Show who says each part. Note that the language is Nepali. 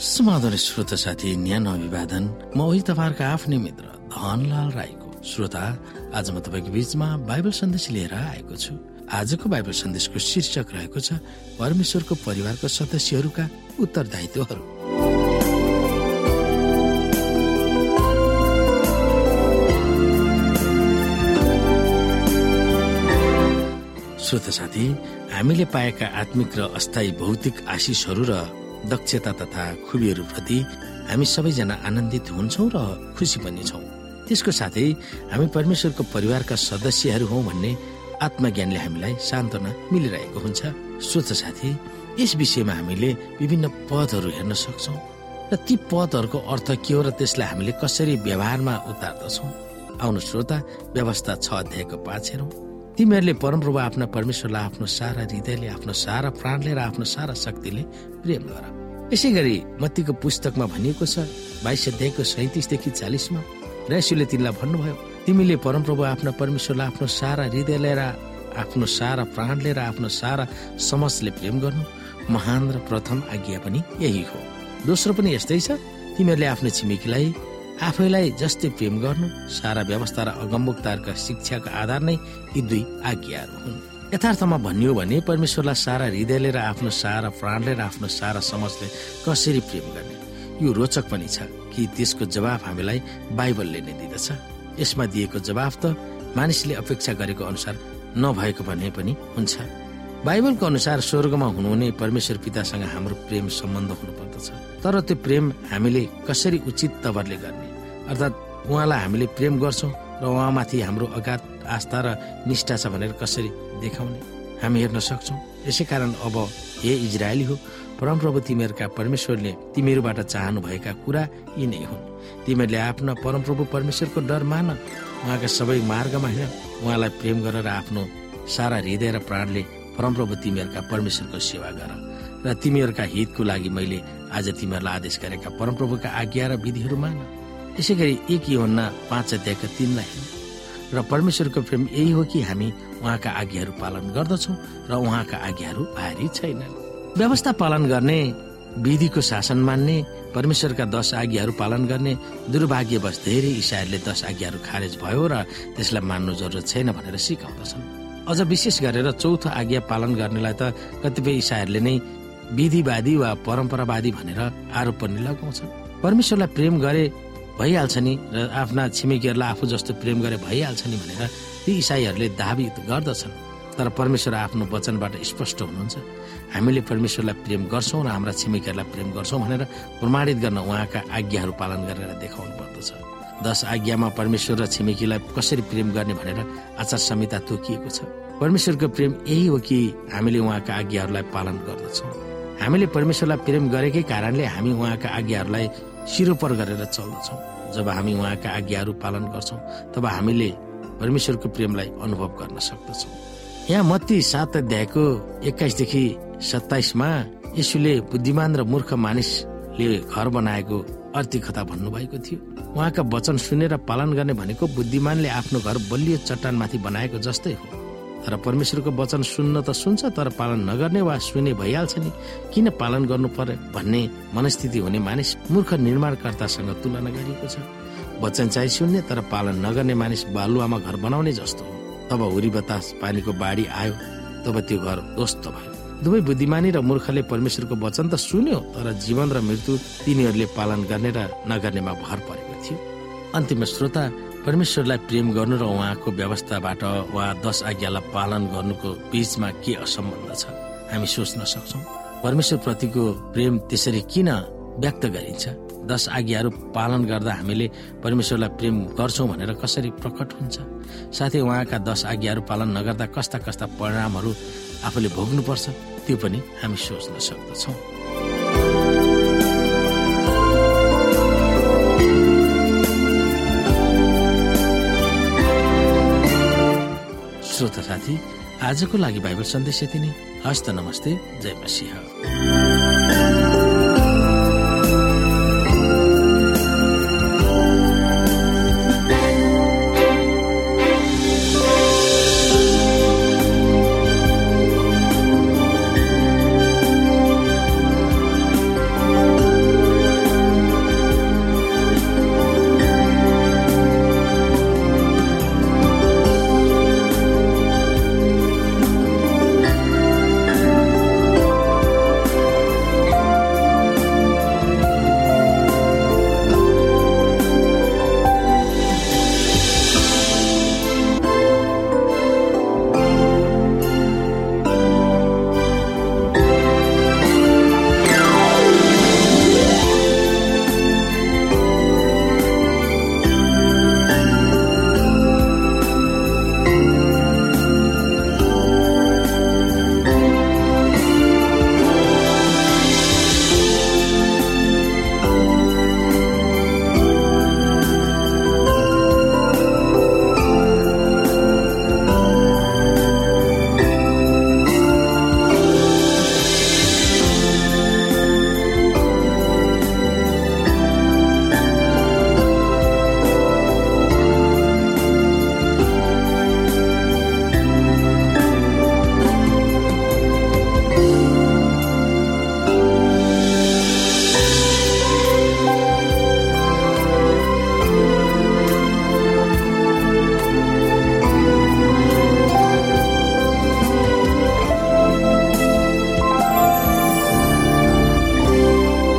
Speaker 1: समाधान श्रोता साथी न्यानो अभिवादन। म उही तपाईँहरूको आफ्नै मित्र धनलाल राईको। श्रोता आज म तपाईँको बिचमा बाइबल सन्देश लिएर आएको छु। आजको बाइबल सन्देशको शीर्षक रहेको छ परमेश्वरको परिवारको सदस्यहरूका उत्तरदायित्वहरू। श्रोता साथी हामीले पाएका आत्मिक र अस्थायी भौतिक आशिषहरू र दक्षता तथा खुबीहरूप्रति हामी सबैजना आनन्दित हुन्छौँ र खुसी पनि छौँ। त्यसको साथै हामी परमेश्वरको परिवारका सदस्यहरू हौ भन्ने आत्मज्ञानले हामीलाई सान्त्वना मिलिरहेको हुन्छ। सोच साथी यस विषयमा हामीले विभिन्न पदहरू हेर्न सक्छौँ र ती पदहरूको अर्थ के हो र त्यसलाई हामीले कसरी व्यवहारमा उतार्दछौँ? आउनु श्रोता व्यवस्था छ अध्यायको पाँच हेरौँ। तिमीहरूले परमप्रभु आफ्ना परमेश्वरलाई आफ्नो सारा हृदयले आफ्नो सारा प्राणले र आफ्नो सारा शक्तिले प्रेम गर। यसै गरी मत्तीको पुस्तकमा भनिएको छ बाइस अध्यायको सैतिसदेखि चालिसमा र यसुले तिनलाई भन्नुभयो तिमीले परमप्रभु आफ्ना परमेश्वरलाई आफ्नो सारा हृदयले र आफ्नो सारा प्राणले र आफ्नो सारा समझले प्रेम गर्नु। महान र प्रथम आज्ञा पनि यही हो। दोस्रो पनि यस्तै छ तिमीहरूले आफ्नो छिमेकीलाई आफैलाई जस्तै प्रेम गर्नु सारा व्यवस्था र अगमबुक्तारका शिक्षाको आधार नै यी दुई आज्ञाहरू हुन्। यथार्थमा भनियो भने परमेश्वरलाई सारा हृदयले र आफ्नो सारा प्राणले र आफ्नो सारा समाजले कसरी प्रेम गर्ने? यो रोचक पनि छ कि त्यसको जवाब हामीलाई बाइबलले नै दिँदछ। यसमा दिएको जवाब त मानिसले अपेक्षा गरेको अनुसार नभएको भने पनि हुन्छ। बाइबलको अनुसार स्वर्गमा हुनुहुने परमेश्वर पितासँग हाम्रो प्रेम सम्बन्ध हुनुपर्दछ। तर त्यो प्रेम हामीले कसरी उचित तवरले गर्ने? अर्थात् उहाँलाई हामीले प्रेम गर्छौँ र उहाँमाथि हाम्रो अगाध आस्था र निष्ठा छ भनेर कसरी देखाउने? हामी हेर्न सक्छौँ। यसै कारण अब हे इजरायली हो परमप्रभु तिमीहरूका परमेश्वरले तिमीहरूबाट चाहनु भएका कुरा यी नै हुन्। तिमीहरूले आफ्ना परमप्रभु परमेश्वरको डर मान। उहाँका सबै मार्गमा हिँड। उहाँलाई प्रेम गरेर आफ्नो सारा हृदय र प्राणले परमप्रभु तिमीहरूका परमेश्वरको सेवा गर र तिमीहरूका हितको लागि मैले आज तिमीहरूलाई आदेश गरेका परमप्रभुका आज्ञा र विधिहरू मान। यसै गरी एक योभन्दा पाँच अध्यायका तिनलाई र परमेश्वरको प्रेम यही हो कि हामी उहाँका आज्ञाहरू पालन गर्दछौँ र उहाँका आज्ञाहरू भारी छैनन्। व्यवस्था पालन गर्ने विधिको शासन मान्ने परमेश्वरका दश आज्ञाहरू पालन गर्ने दुर्भाग्यवश धेरै इसाईहरूले दश आज्ञाहरू खारेज भयो र त्यसलाई मान्नु जरुरत छैन भनेर सिकाउँदछन्। अझ विशेष गरेर चौथो आज्ञा पालन गर्नेलाई त कतिपय इसाईहरूले नै विधिवादी वा परम्परावादी भनेर आरोप पनि लगाउँछन्। परमेश्वरलाई प्रेम गरे भइहाल्छ नि र आफ्ना छिमेकीहरूलाई आफू जस्तो प्रेम गरे भइहाल्छ नि भनेर ती इसाईहरूले दावी गर्दछन्। तर परमेश्वर आफ्नो वचनबाट स्पष्ट हुनुहुन्छ। हामीले परमेश्वरलाई प्रेम गर्छौँ र हाम्रा छिमेकीहरूलाई प्रेम गर्छौँ भनेर प्रमाणित गर्न उहाँका आज्ञाहरू पालन गरेर देखाउनु पर्दछ। दश आज्ञामा परमेश्वर र छिमेकीलाई कसरी प्रेम गर्ने भनेर आचार संहिता तोकिएको छ। परमेश्वरको प्रेम यही हो कि हामीले उहाँका आज्ञाहरूलाई पालन गर्दछौँ। हामीले परमेश्वरलाई प्रेम गरेकै कारणले हामी उहाँका आज्ञाहरूलाई सिरोपर गरेर चल्दछौँ। जब हामी उहाँका आज्ञाहरू पालन गर्छौँ तब हामीले परमेश्वरको प्रेमलाई अनुभव गर्न सक्दछौँ। यहाँ मत्ती सात अध्यायको एक्काइसदेखि सत्ताइसमा यसुले बुद्धिमान र मूर्ख मानिसले घर बनाएको अर्थी कथा भन्नुभएको थियो। उहाँका वचन सुनेर पालन गर्ने भनेको बुद्धिमानले आफ्नो घर बलियो चट्टानमाथि बनाएको जस्तै हो। तर परमेश्वरको वचन सुन्न त सुन्छ तर पालन नगर्ने वा सुने भइहाल्छ नि। किन पालन गर्नु पर्यो भन्ने मनस्थिति हुने मानिस मूर्ख निर्माणकर्तासँग तुलना गरिएको छ। वचन चाहिँ सुन्ने तर पालन नगर्ने मानिस बालुवामा घर बनाउने जस्तो हो। तब हुरी बतास पानीको बाढी आयो। तब त्यो घर ध्वस्त भयो। दुवै बुद्धिमानी र मूर्खले परमेश्वरको वचन त सुन्यो तर जीवन र मृत्यु तिनीहरूले पालन गर्ने र नगर्नेमा भर परेको थियो। अन्तिम श्रोता परमेश्वरलाई प्रेम गर्नु र उहाँको व्यवस्थाबाट वा दश आज्ञालाई पालन गर्नुको बीचमा के असम्बन्ध छ? हामी सोच्न सक्छौ परमेश्वर प्रतिको प्रेम त्यसरी किन व्यक्त गरिन्छ? दश आज्ञाहरू पालन गर्दा हामीले परमेश्वरलाई प्रेम गर्छौँ भनेर कसरी प्रकट हुन्छ? साथै उहाँका दश आज्ञाहरू पालन नगर्दा कस्ता कस्ता परिणामहरू आफूले भोग्नुपर्छ? त्यो पनि हामी सोच्न सक्दछौँ। श्रोता साथी आजको लागि बाइबल सन्देश यति नै। हस्त नमस्ते जय मसिंह।